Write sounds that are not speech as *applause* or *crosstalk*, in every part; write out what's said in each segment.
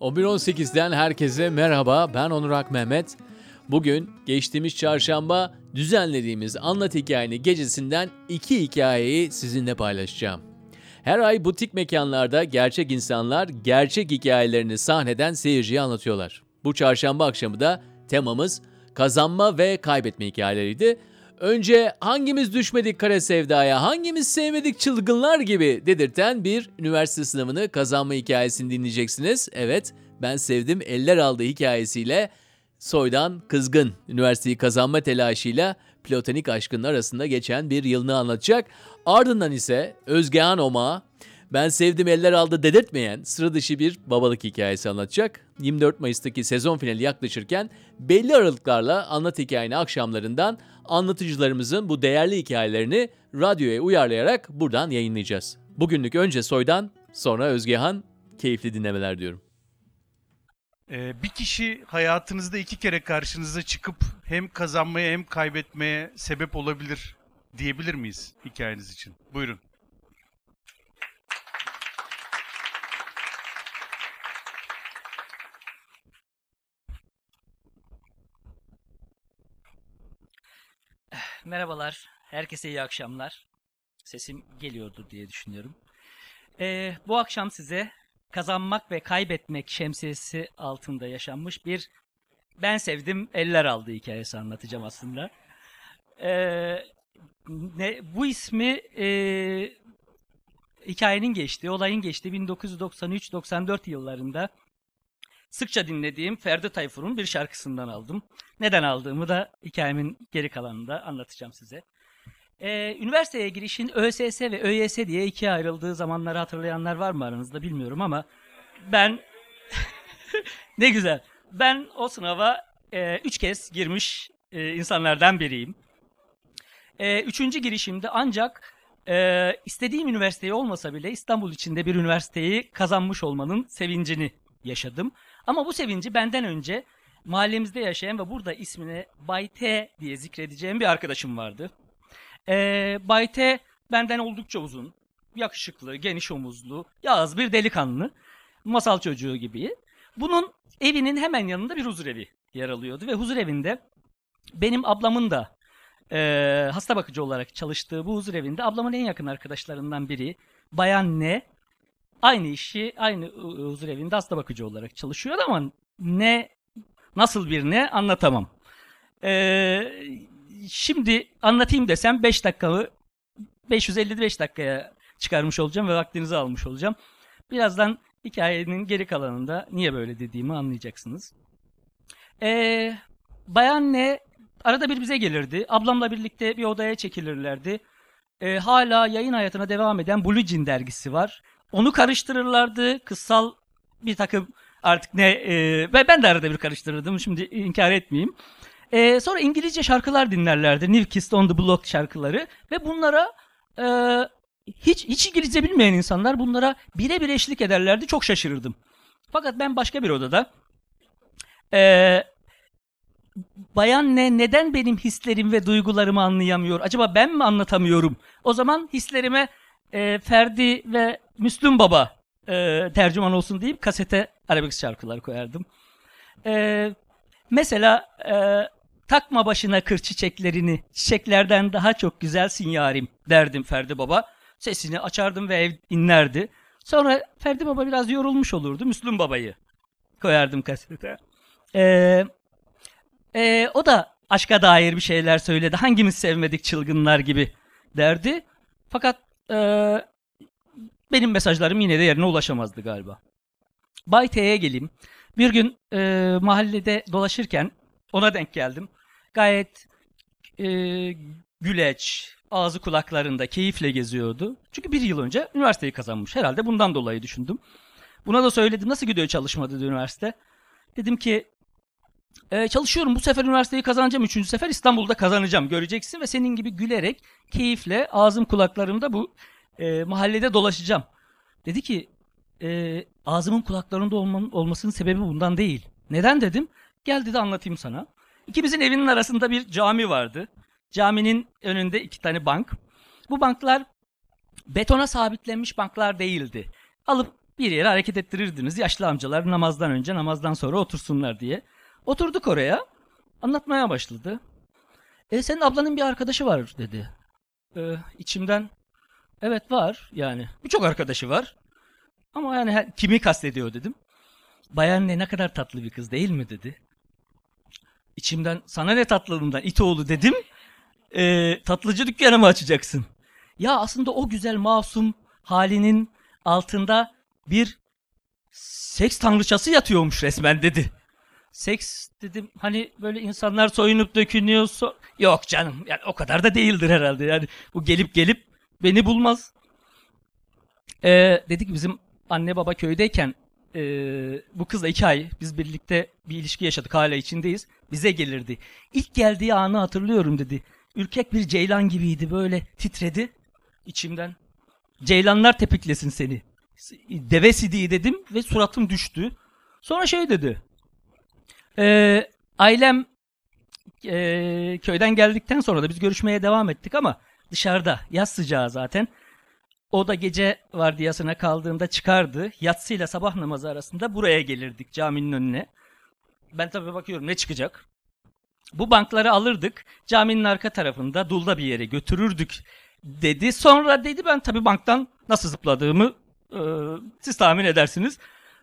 11.18'den herkese merhaba. Ben Onurak Mehmet. Bugün geçtiğimiz çarşamba düzenlediğimiz Anlat Hikayeni gecesinden iki hikayeyi sizinle paylaşacağım. Her ay butik mekanlarda gerçek insanlar gerçek hikayelerini sahneden seyirciye anlatıyorlar. Bu çarşamba akşamı da temamız kazanma ve kaybetme hikayeleriydi. Önce hangimiz düşmedik kara sevdaya, hangimiz sevmedik çılgınlar gibi dedirten bir üniversite sınavını kazanma hikayesini dinleyeceksiniz. Evet, ben sevdim eller aldı hikayesiyle soydan kızgın üniversiteyi kazanma telaşıyla platonik aşkının arasında geçen bir yılını anlatacak. Ardından ise Özgehan Oma, ben sevdim eller aldı dedirtmeyen sıra dışı bir babalık hikayesi anlatacak. 24 Mayıs'taki sezon finali yaklaşırken belli aralıklarla anlat hikayeni akşamlarından anlatıcılarımızın bu değerli hikayelerini radyoya uyarlayarak buradan yayınlayacağız. Bugünlük önce Soy'dan sonra Özgehan keyifli dinlemeler diyorum. Ee, bir kişi hayatınızda iki kere karşınıza çıkıp hem kazanmaya hem kaybetmeye sebep olabilir diyebilir miyiz hikayeniz için? Buyurun. Merhabalar, herkese iyi akşamlar. Sesim geliyordu diye düşünüyorum. Ee, bu akşam size kazanmak ve kaybetmek şemsiyesi altında yaşanmış bir ben sevdim eller aldı hikayesi anlatacağım aslında. Ee, ne, bu ismi e, hikayenin geçtiği, olayın geçtiği 1993-94 yıllarında sıkça dinlediğim Ferdi Tayfur'un bir şarkısından aldım. Neden aldığımı da hikayemin geri kalanında anlatacağım size. Ee, üniversiteye girişin ÖSS ve ÖYS diye ikiye ayrıldığı zamanları hatırlayanlar var mı aranızda bilmiyorum ama ben *laughs* ne güzel. Ben o sınava e, üç kez girmiş e, insanlardan biriyim. E, üçüncü girişimde ancak e, istediğim üniversiteyi olmasa bile İstanbul içinde bir üniversiteyi kazanmış olmanın sevincini yaşadım. Ama bu sevinci benden önce mahallemizde yaşayan ve burada ismini Bay T diye zikredeceğim bir arkadaşım vardı. Ee, Bay T benden oldukça uzun, yakışıklı, geniş omuzlu, yağız bir delikanlı, masal çocuğu gibi. Bunun evinin hemen yanında bir huzurevi yer alıyordu ve huzurevinde benim ablamın da e, hasta bakıcı olarak çalıştığı bu huzurevinde ablamın en yakın arkadaşlarından biri Bayan Ne aynı işi aynı huzurevinde hasta bakıcı olarak çalışıyor ama ne nasıl bir ne anlatamam. Ee, şimdi anlatayım desem 5 dakikamı 555 dakikaya çıkarmış olacağım ve vaktinizi almış olacağım. Birazdan hikayenin geri kalanında niye böyle dediğimi anlayacaksınız. Ee, bayan ne arada bir bize gelirdi. Ablamla birlikte bir odaya çekilirlerdi. Ee, hala yayın hayatına devam eden Blue Jean dergisi var. Onu karıştırırlardı. Kıssal bir takım artık ne e, ben de arada bir karıştırırdım. Şimdi inkar etmeyeyim. E, sonra İngilizce şarkılar dinlerlerdi. New Kids on the Block şarkıları ve bunlara e, hiç hiç İngilizce bilmeyen insanlar bunlara birebir eşlik ederlerdi. Çok şaşırırdım. Fakat ben başka bir odada e, bayan ne neden benim hislerim ve duygularımı anlayamıyor? Acaba ben mi anlatamıyorum? O zaman hislerime e, Ferdi ve Müslüm Baba e, tercüman olsun deyip kasete arabesk şarkılar koyardım. E, mesela e, takma başına kır çiçeklerini, çiçeklerden daha çok güzelsin yarim derdim Ferdi Baba. Sesini açardım ve ev inlerdi. Sonra Ferdi Baba biraz yorulmuş olurdu. Müslüm Baba'yı koyardım kasete. E, e, o da aşka dair bir şeyler söyledi. Hangimiz sevmedik çılgınlar gibi derdi. Fakat e, benim mesajlarım yine de yerine ulaşamazdı galiba. Bay T'ye geleyim. Bir gün e, mahallede dolaşırken ona denk geldim. Gayet e, güleç, ağzı kulaklarında keyifle geziyordu. Çünkü bir yıl önce üniversiteyi kazanmış. Herhalde bundan dolayı düşündüm. Buna da söyledim. Nasıl gidiyor çalışma üniversite. Dedim ki e, çalışıyorum bu sefer üniversiteyi kazanacağım. Üçüncü sefer İstanbul'da kazanacağım. Göreceksin ve senin gibi gülerek keyifle ağzım kulaklarımda bu e, mahallede dolaşacağım. Dedi ki e, ağzımın kulaklarında olmanın, olmasının sebebi bundan değil. Neden dedim. Gel dedi anlatayım sana. İkimizin evinin arasında bir cami vardı. Caminin önünde iki tane bank. Bu banklar betona sabitlenmiş banklar değildi. Alıp bir yere hareket ettirirdiniz. Yaşlı amcalar namazdan önce namazdan sonra otursunlar diye. Oturduk oraya. Anlatmaya başladı. E senin ablanın bir arkadaşı var dedi. E, içimden evet var yani. Birçok arkadaşı var. Ama yani her- kimi kastediyor dedim. Bayan ne ne kadar tatlı bir kız değil mi dedi. İçimden sana ne tatlılığından it oğlu dedim. E, tatlıcı dükkanı mı açacaksın? Ya aslında o güzel masum halinin altında bir seks tanrıçası yatıyormuş resmen dedi. Seks dedim hani böyle insanlar soyunup dökünüyor. so- Yok canım yani o kadar da değildir herhalde. Yani bu gelip gelip beni bulmaz. Ee, dedi ki bizim anne baba köydeyken ee, bu kızla iki ay biz birlikte bir ilişki yaşadık hala içindeyiz. Bize gelirdi. İlk geldiği anı hatırlıyorum dedi. Ürkek bir ceylan gibiydi böyle titredi içimden. Ceylanlar tepiklesin seni. Deve sidiği dedim ve suratım düştü. Sonra şey dedi. Ee, ailem ee, köyden geldikten sonra da biz görüşmeye devam ettik ama dışarıda yaz sıcağı zaten. O da gece vardiyasına kaldığında çıkardı. Yatsıyla sabah namazı arasında buraya gelirdik caminin önüne. Ben tabii bakıyorum ne çıkacak. Bu bankları alırdık. Caminin arka tarafında dulda bir yere götürürdük dedi. Sonra dedi ben tabii banktan nasıl zıpladığımı e, siz tahmin edersiniz.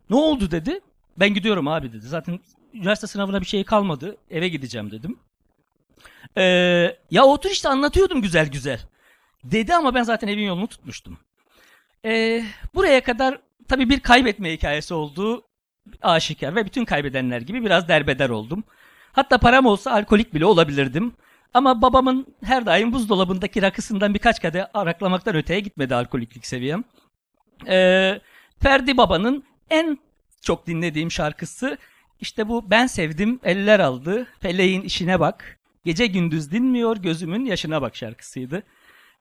Ne oldu dedi. Ben gidiyorum abi dedi. Zaten üniversite sınavına bir şey kalmadı. Eve gideceğim dedim. Ee, ya otur işte anlatıyordum güzel güzel. Dedi ama ben zaten evin yolunu tutmuştum. Ee, buraya kadar tabii bir kaybetme hikayesi olduğu aşikar ve bütün kaybedenler gibi biraz derbeder oldum. Hatta param olsa alkolik bile olabilirdim. Ama babamın her daim buzdolabındaki rakısından birkaç kadeh araklamaktan öteye gitmedi alkoliklik seviyem. Ee, Ferdi Baba'nın en çok dinlediğim şarkısı işte bu Ben Sevdim Eller Aldı Feleğin işine bak Gece gündüz dinmiyor gözümün yaşına bak şarkısıydı.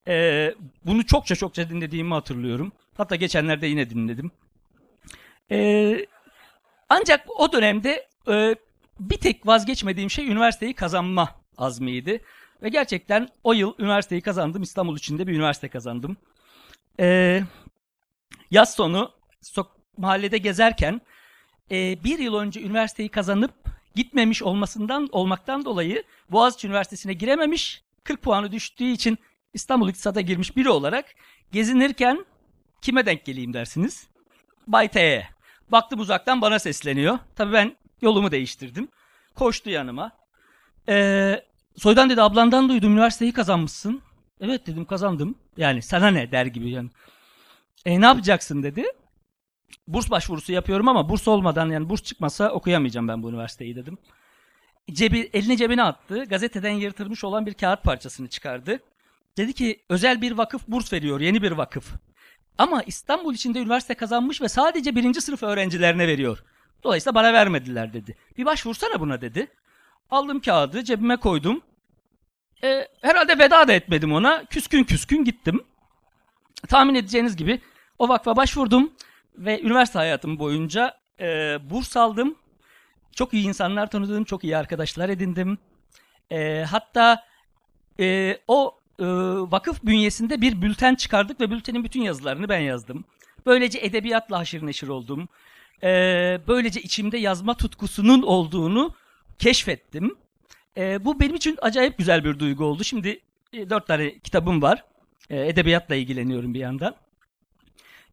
Ee, bunu çokça çokça dinlediğimi hatırlıyorum. Hatta geçenlerde yine dinledim. Ee, ancak o dönemde e, bir tek vazgeçmediğim şey üniversiteyi kazanma azmiydi. Ve gerçekten o yıl üniversiteyi kazandım. İstanbul içinde bir üniversite kazandım. Ee, yaz sonu sok- mahallede gezerken e, bir yıl önce üniversiteyi kazanıp gitmemiş olmasından olmaktan dolayı Boğaziçi Üniversitesi'ne girememiş, 40 puanı düştüğü için İstanbul İktisat'a girmiş biri olarak gezinirken kime denk geleyim dersiniz? Bay T'ye. Baktım uzaktan bana sesleniyor. Tabii ben yolumu değiştirdim. Koştu yanıma. Ee, Soydan dedi ablandan duydum üniversiteyi kazanmışsın. Evet dedim kazandım. Yani sana ne der gibi yani. E ne yapacaksın dedi. Burs başvurusu yapıyorum ama burs olmadan yani burs çıkmasa okuyamayacağım ben bu üniversiteyi dedim. Cebi, elini cebine attı. Gazeteden yırtılmış olan bir kağıt parçasını çıkardı. Dedi ki özel bir vakıf burs veriyor. Yeni bir vakıf. Ama İstanbul içinde üniversite kazanmış ve sadece birinci sınıf öğrencilerine veriyor. Dolayısıyla bana vermediler dedi. Bir başvursana buna dedi. Aldım kağıdı cebime koydum. E, herhalde veda da etmedim ona. Küskün küskün gittim. Tahmin edeceğiniz gibi o vakfa başvurdum ve üniversite hayatım boyunca e, burs aldım. Çok iyi insanlar tanıdım, çok iyi arkadaşlar edindim. E, hatta e, o e, vakıf bünyesinde bir bülten çıkardık ve bültenin bütün yazılarını ben yazdım. Böylece edebiyatla haşır neşir oldum. E, böylece içimde yazma tutkusunun olduğunu keşfettim. E, bu benim için acayip güzel bir duygu oldu. Şimdi e, dört tane kitabım var. E, edebiyatla ilgileniyorum bir yandan.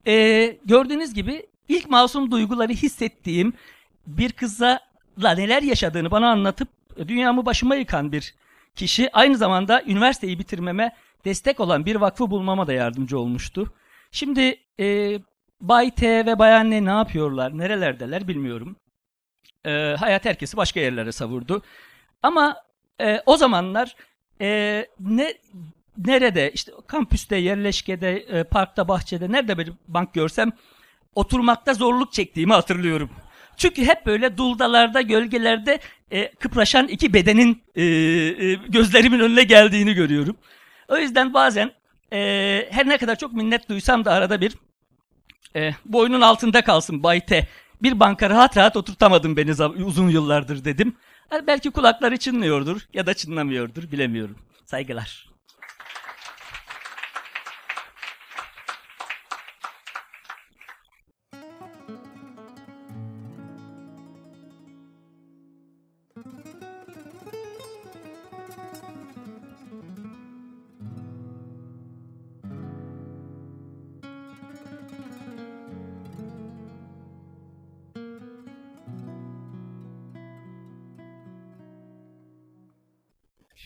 E, gördüğünüz gibi ilk masum duyguları hissettiğim bir kızla neler yaşadığını bana anlatıp dünyamı başıma yıkan bir kişi aynı zamanda üniversiteyi bitirmeme destek olan bir vakfı bulmama da yardımcı olmuştu. Şimdi e, Bay T ve Bayan N ne yapıyorlar, nerelerdeler bilmiyorum. E, hayat herkesi başka yerlere savurdu. Ama e, o zamanlar e, ne nerede işte kampüste, yerleşkede, e, parkta, bahçede nerede bir bank görsem oturmakta zorluk çektiğimi hatırlıyorum. Çünkü hep böyle duldalarda, gölgelerde e, kıpraşan iki bedenin e, e, gözlerimin önüne geldiğini görüyorum. O yüzden bazen e, her ne kadar çok minnet duysam da arada bir e, boynun altında kalsın Bay T. Bir banka rahat rahat oturtamadım beni uzun yıllardır dedim. Belki kulakları çınlıyordur ya da çınlamıyordur bilemiyorum. Saygılar.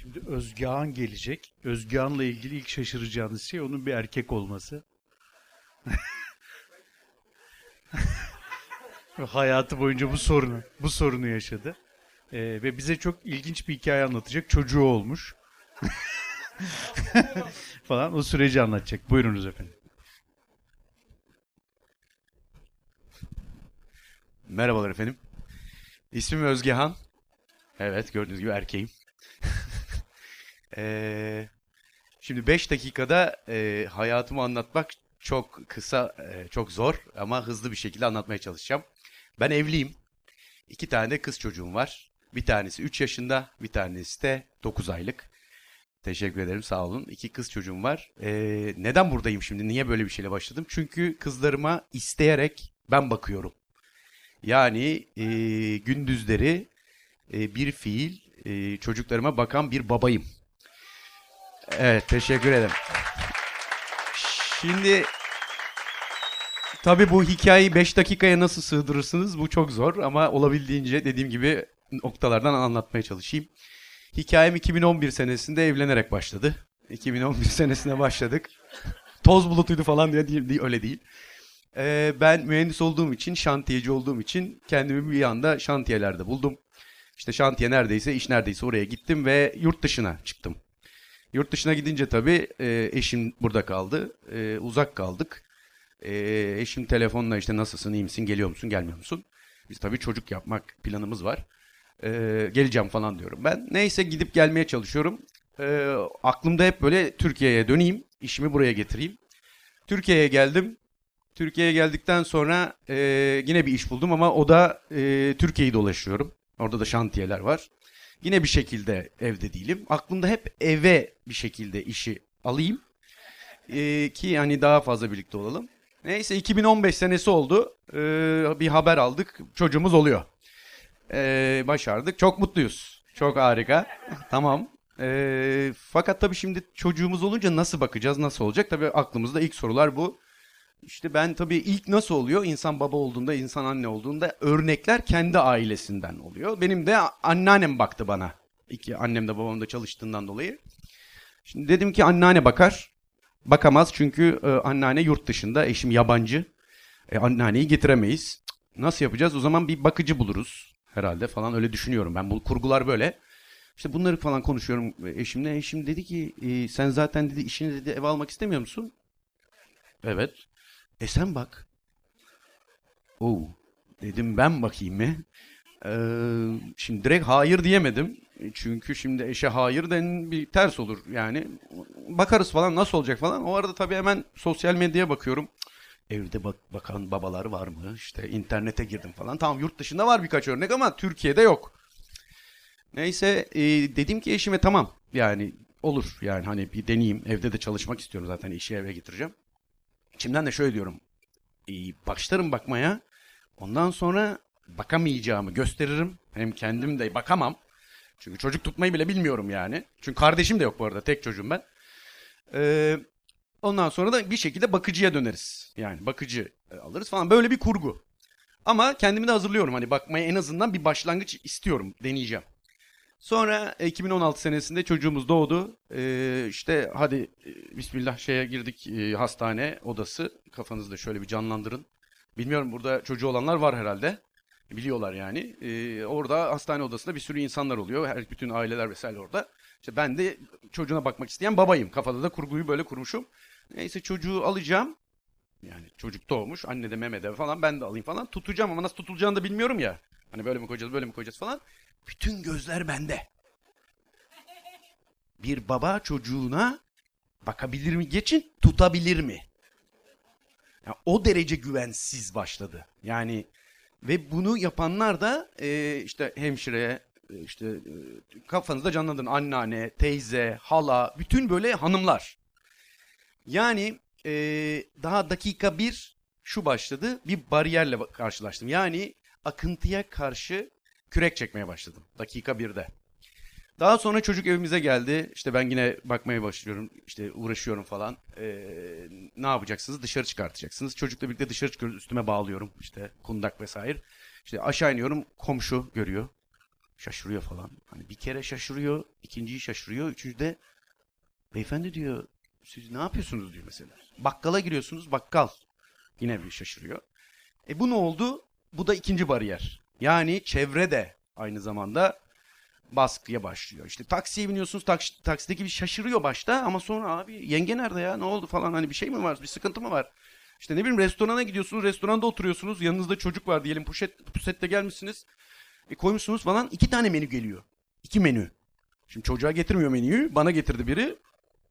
Şimdi Özgehan gelecek. Özgehan'la ilgili ilk şaşıracağınız şey onun bir erkek olması. *laughs* Hayatı boyunca bu sorunu, bu sorunu yaşadı. Ee, ve bize çok ilginç bir hikaye anlatacak. Çocuğu olmuş. *laughs* falan o süreci anlatacak. Buyurunuz efendim. Merhabalar efendim. İsmim Özgehan. Evet gördüğünüz gibi erkeğim. Eee, şimdi 5 dakikada eee, hayatımı anlatmak çok kısa, eee, çok zor ama hızlı bir şekilde anlatmaya çalışacağım. Ben evliyim. İki tane de kız çocuğum var. Bir tanesi 3 yaşında, bir tanesi de 9 aylık. Teşekkür ederim sağ olun. İki kız çocuğum var. Eee, neden buradayım şimdi? Niye böyle bir şeyle başladım? Çünkü kızlarıma isteyerek ben bakıyorum. Yani e, gündüzleri e, bir fiil e, çocuklarıma bakan bir babayım. Evet teşekkür ederim. Şimdi tabii bu hikayeyi 5 dakikaya nasıl sığdırırsınız bu çok zor ama olabildiğince dediğim gibi noktalardan anlatmaya çalışayım. Hikayem 2011 senesinde evlenerek başladı. 2011 *laughs* senesine başladık. Toz bulutuydu falan diye değil, öyle değil. Ee, ben mühendis olduğum için, şantiyeci olduğum için kendimi bir anda şantiyelerde buldum. İşte şantiye neredeyse, iş neredeyse oraya gittim ve yurt dışına çıktım. Yurt dışına gidince tabii e, eşim burada kaldı. E, uzak kaldık. E, eşim telefonla işte nasılsın, iyi misin, geliyor musun, gelmiyor musun? Biz tabii çocuk yapmak planımız var. E, geleceğim falan diyorum ben. Neyse gidip gelmeye çalışıyorum. E, aklımda hep böyle Türkiye'ye döneyim, işimi buraya getireyim. Türkiye'ye geldim. Türkiye'ye geldikten sonra e, yine bir iş buldum ama o da e, Türkiye'yi dolaşıyorum. Orada da şantiyeler var. Yine bir şekilde evde değilim. Aklımda hep eve bir şekilde işi alayım. E, ki yani daha fazla birlikte olalım. Neyse 2015 senesi oldu. E, bir haber aldık. Çocuğumuz oluyor. E, başardık. Çok mutluyuz. Çok harika. *laughs* tamam. E, fakat tabii şimdi çocuğumuz olunca nasıl bakacağız, nasıl olacak? Tabii aklımızda ilk sorular bu. İşte ben tabii ilk nasıl oluyor? İnsan baba olduğunda, insan anne olduğunda örnekler kendi ailesinden oluyor. Benim de anneannem baktı bana. İki annem de babam da çalıştığından dolayı. Şimdi dedim ki anneanne bakar. Bakamaz çünkü e, anneanne yurt dışında, eşim yabancı. E, anneanneyi getiremeyiz. Nasıl yapacağız? O zaman bir bakıcı buluruz herhalde falan öyle düşünüyorum. Ben bu kurgular böyle. İşte bunları falan konuşuyorum eşimle. Eşim dedi ki e, sen zaten dedi işini dedi eve almak istemiyor musun? Evet. E sen bak. Oo. Dedim ben bakayım mı? Ee, şimdi direkt hayır diyemedim. Çünkü şimdi eşe hayır den bir ters olur yani. Bakarız falan nasıl olacak falan. O arada tabii hemen sosyal medyaya bakıyorum. Evde bak bakan babalar var mı? İşte internete girdim falan. Tamam yurt dışında var birkaç örnek ama Türkiye'de yok. Neyse e, dedim ki eşime tamam yani olur yani hani bir deneyeyim. Evde de çalışmak istiyorum zaten işi eve getireceğim. İçimden de şöyle diyorum. E, başlarım bakmaya. Ondan sonra bakamayacağımı gösteririm. Hem kendim de bakamam. Çünkü çocuk tutmayı bile bilmiyorum yani. Çünkü kardeşim de yok bu arada. Tek çocuğum ben. Ee, ondan sonra da bir şekilde bakıcıya döneriz. Yani bakıcı e, alırız falan. Böyle bir kurgu. Ama kendimi de hazırlıyorum. Hani bakmaya en azından bir başlangıç istiyorum. Deneyeceğim. Sonra e, 2016 senesinde çocuğumuz doğdu. Ee, işte hadi e, bismillah şeye girdik e, hastane odası. Kafanızda şöyle bir canlandırın. Bilmiyorum burada çocuğu olanlar var herhalde. Biliyorlar yani. Ee, orada hastane odasında bir sürü insanlar oluyor. Her bütün aileler vesaire orada. İşte ben de çocuğuna bakmak isteyen babayım. Kafada da kurguyu böyle kurmuşum. Neyse çocuğu alacağım. Yani çocuk doğmuş. Anne de meme de falan ben de alayım falan. Tutacağım ama nasıl tutulacağını da bilmiyorum ya. Hani böyle mi koyacağız böyle mi koyacağız falan. Bütün gözler bende. Bir baba çocuğuna bakabilir mi? Geçin tutabilir mi? Ya o derece güvensiz başladı. Yani ve bunu yapanlar da e, işte hemşire, e, işte e, kafanızda canlandırın anneanne, teyze, hala, bütün böyle hanımlar. Yani e, daha dakika bir şu başladı. Bir bariyerle ba- karşılaştım. Yani akıntıya karşı kürek çekmeye başladım. Dakika birde. Daha sonra çocuk evimize geldi. İşte ben yine bakmaya başlıyorum. İşte uğraşıyorum falan. Ee, ne yapacaksınız? Dışarı çıkartacaksınız. Çocukla birlikte dışarı çıkıyoruz. Üstüme bağlıyorum. İşte kundak vesaire. İşte aşağı iniyorum. Komşu görüyor. Şaşırıyor falan. Hani bir kere şaşırıyor, ikinciyi şaşırıyor, üçüncüde beyefendi diyor siz ne yapıyorsunuz diyor mesela. Bakkala giriyorsunuz bakkal. Yine bir şaşırıyor. E bu ne oldu? Bu da ikinci bariyer. Yani çevre de aynı zamanda baskıya başlıyor. İşte taksiye biniyorsunuz taksi, taksideki bir şaşırıyor başta ama sonra abi yenge nerede ya ne oldu falan hani bir şey mi var bir sıkıntı mı var? İşte ne bileyim restorana gidiyorsunuz restoranda oturuyorsunuz yanınızda çocuk var diyelim puşet, pusette gelmişsiniz. E koymuşsunuz falan iki tane menü geliyor. İki menü. Şimdi çocuğa getirmiyor menüyü bana getirdi biri.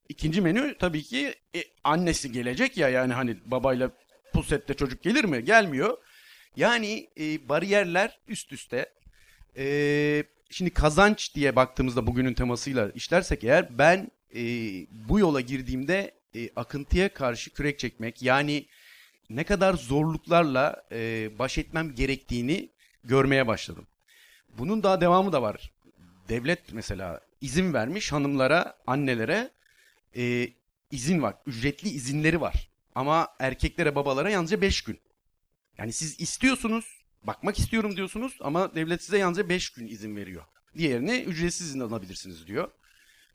İkinci menü tabii ki e, annesi gelecek ya yani hani babayla pusette çocuk gelir mi? Gelmiyor. Yani e, bariyerler üst üste. E, şimdi kazanç diye baktığımızda bugünün temasıyla işlersek eğer ben e, bu yola girdiğimde e, akıntıya karşı kürek çekmek yani ne kadar zorluklarla e, baş etmem gerektiğini görmeye başladım. Bunun daha devamı da var. Devlet mesela izin vermiş hanımlara, annelere e, izin var. Ücretli izinleri var. Ama erkeklere, babalara yalnızca 5 gün. Yani siz istiyorsunuz, bakmak istiyorum diyorsunuz ama devlet size yalnızca 5 gün izin veriyor. Diğerini ücretsiz izin alabilirsiniz diyor.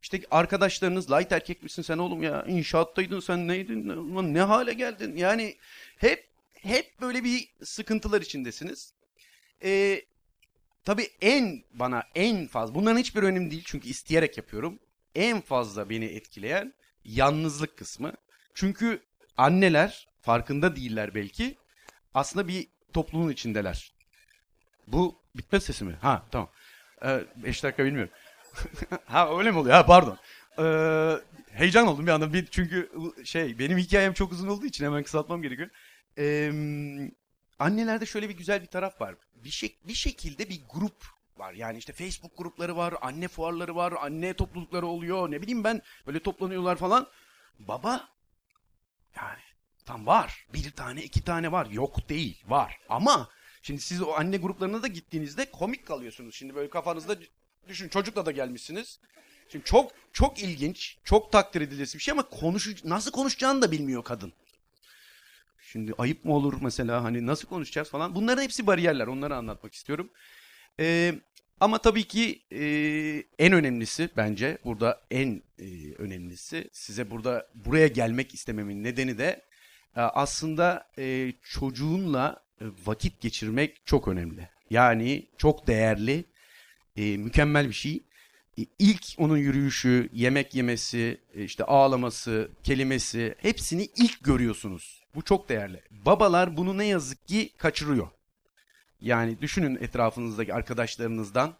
İşte arkadaşlarınız light erkek misin sen oğlum ya inşaattaydın sen neydin Ulan ne hale geldin yani hep hep böyle bir sıkıntılar içindesiniz. Ee, tabii en bana en fazla bunların hiçbir önemli değil çünkü isteyerek yapıyorum. En fazla beni etkileyen yalnızlık kısmı. Çünkü anneler farkında değiller belki aslında bir toplumun içindeler. Bu bitmez sesi mi? Ha tamam. 5 dakika bilmiyorum. *laughs* ha öyle mi oluyor? Ha pardon. Ee, heyecan oldum bir anda. Bir, çünkü şey benim hikayem çok uzun olduğu için hemen kısaltmam gerekiyor. Ee, annelerde şöyle bir güzel bir taraf var. Bir, şey, bir şekilde bir grup var. Yani işte Facebook grupları var, anne fuarları var, anne toplulukları oluyor. Ne bileyim ben böyle toplanıyorlar falan. Baba yani tam var. Bir tane iki tane var. Yok değil var. Ama şimdi siz o anne gruplarına da gittiğinizde komik kalıyorsunuz. Şimdi böyle kafanızda düşün çocukla da gelmişsiniz. Şimdi çok çok ilginç, çok takdir edilesi bir şey ama konuş nasıl konuşacağını da bilmiyor kadın. Şimdi ayıp mı olur mesela hani nasıl konuşacağız falan. Bunların hepsi bariyerler. Onları anlatmak istiyorum. Ee, ama tabii ki e, en önemlisi bence burada en e, önemlisi size burada buraya gelmek istememin nedeni de aslında e, çocuğunla e, vakit geçirmek çok önemli. Yani çok değerli, e, mükemmel bir şey. E, ilk onun yürüyüşü, yemek yemesi, işte ağlaması, kelimesi hepsini ilk görüyorsunuz. Bu çok değerli. Babalar bunu ne yazık ki kaçırıyor. Yani düşünün etrafınızdaki arkadaşlarınızdan,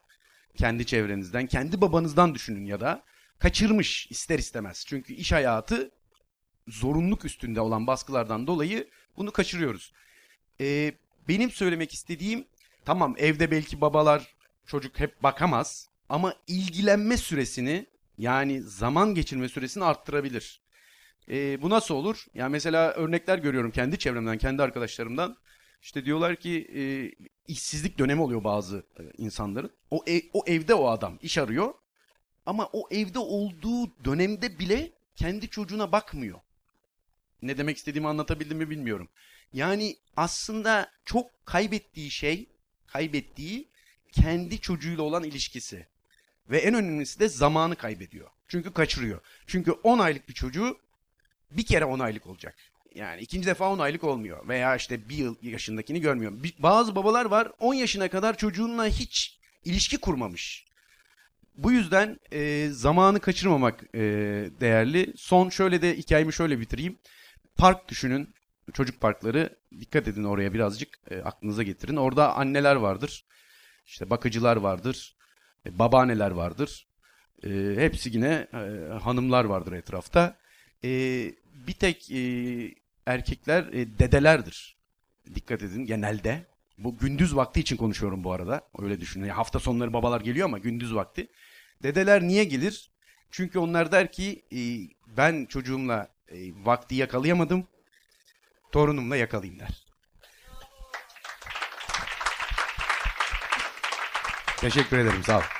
kendi çevrenizden, kendi babanızdan düşünün ya da kaçırmış ister istemez. Çünkü iş hayatı zorunluluk üstünde olan baskılardan dolayı bunu kaçırıyoruz. Ee, benim söylemek istediğim tamam evde belki babalar çocuk hep bakamaz ama ilgilenme süresini yani zaman geçirme süresini arttırabilir. Ee, bu nasıl olur? Yani mesela örnekler görüyorum kendi çevremden, kendi arkadaşlarımdan. İşte diyorlar ki e, işsizlik dönemi oluyor bazı insanların. O, ev, o evde o adam iş arıyor ama o evde olduğu dönemde bile kendi çocuğuna bakmıyor. Ne demek istediğimi anlatabildim mi bilmiyorum. Yani aslında çok kaybettiği şey, kaybettiği kendi çocuğuyla olan ilişkisi. Ve en önemlisi de zamanı kaybediyor. Çünkü kaçırıyor. Çünkü 10 aylık bir çocuğu bir kere 10 aylık olacak. Yani ikinci defa 10 aylık olmuyor. Veya işte bir yıl yaşındakini görmüyor. Bazı babalar var 10 yaşına kadar çocuğunla hiç ilişki kurmamış. Bu yüzden e, zamanı kaçırmamak e, değerli. Son şöyle de hikayemi şöyle bitireyim. Park düşünün. Çocuk parkları. Dikkat edin oraya birazcık e, aklınıza getirin. Orada anneler vardır. İşte bakıcılar vardır. E, babaanneler vardır. E, hepsi yine e, hanımlar vardır etrafta. E, bir tek e, erkekler e, dedelerdir. Dikkat edin genelde. Bu gündüz vakti için konuşuyorum bu arada. Öyle düşünün. Yani hafta sonları babalar geliyor ama gündüz vakti. Dedeler niye gelir? Çünkü onlar der ki e, ben çocuğumla e, vakti yakalayamadım. Torunumla yakalayayım der. Teşekkür ederim. Sağ ol.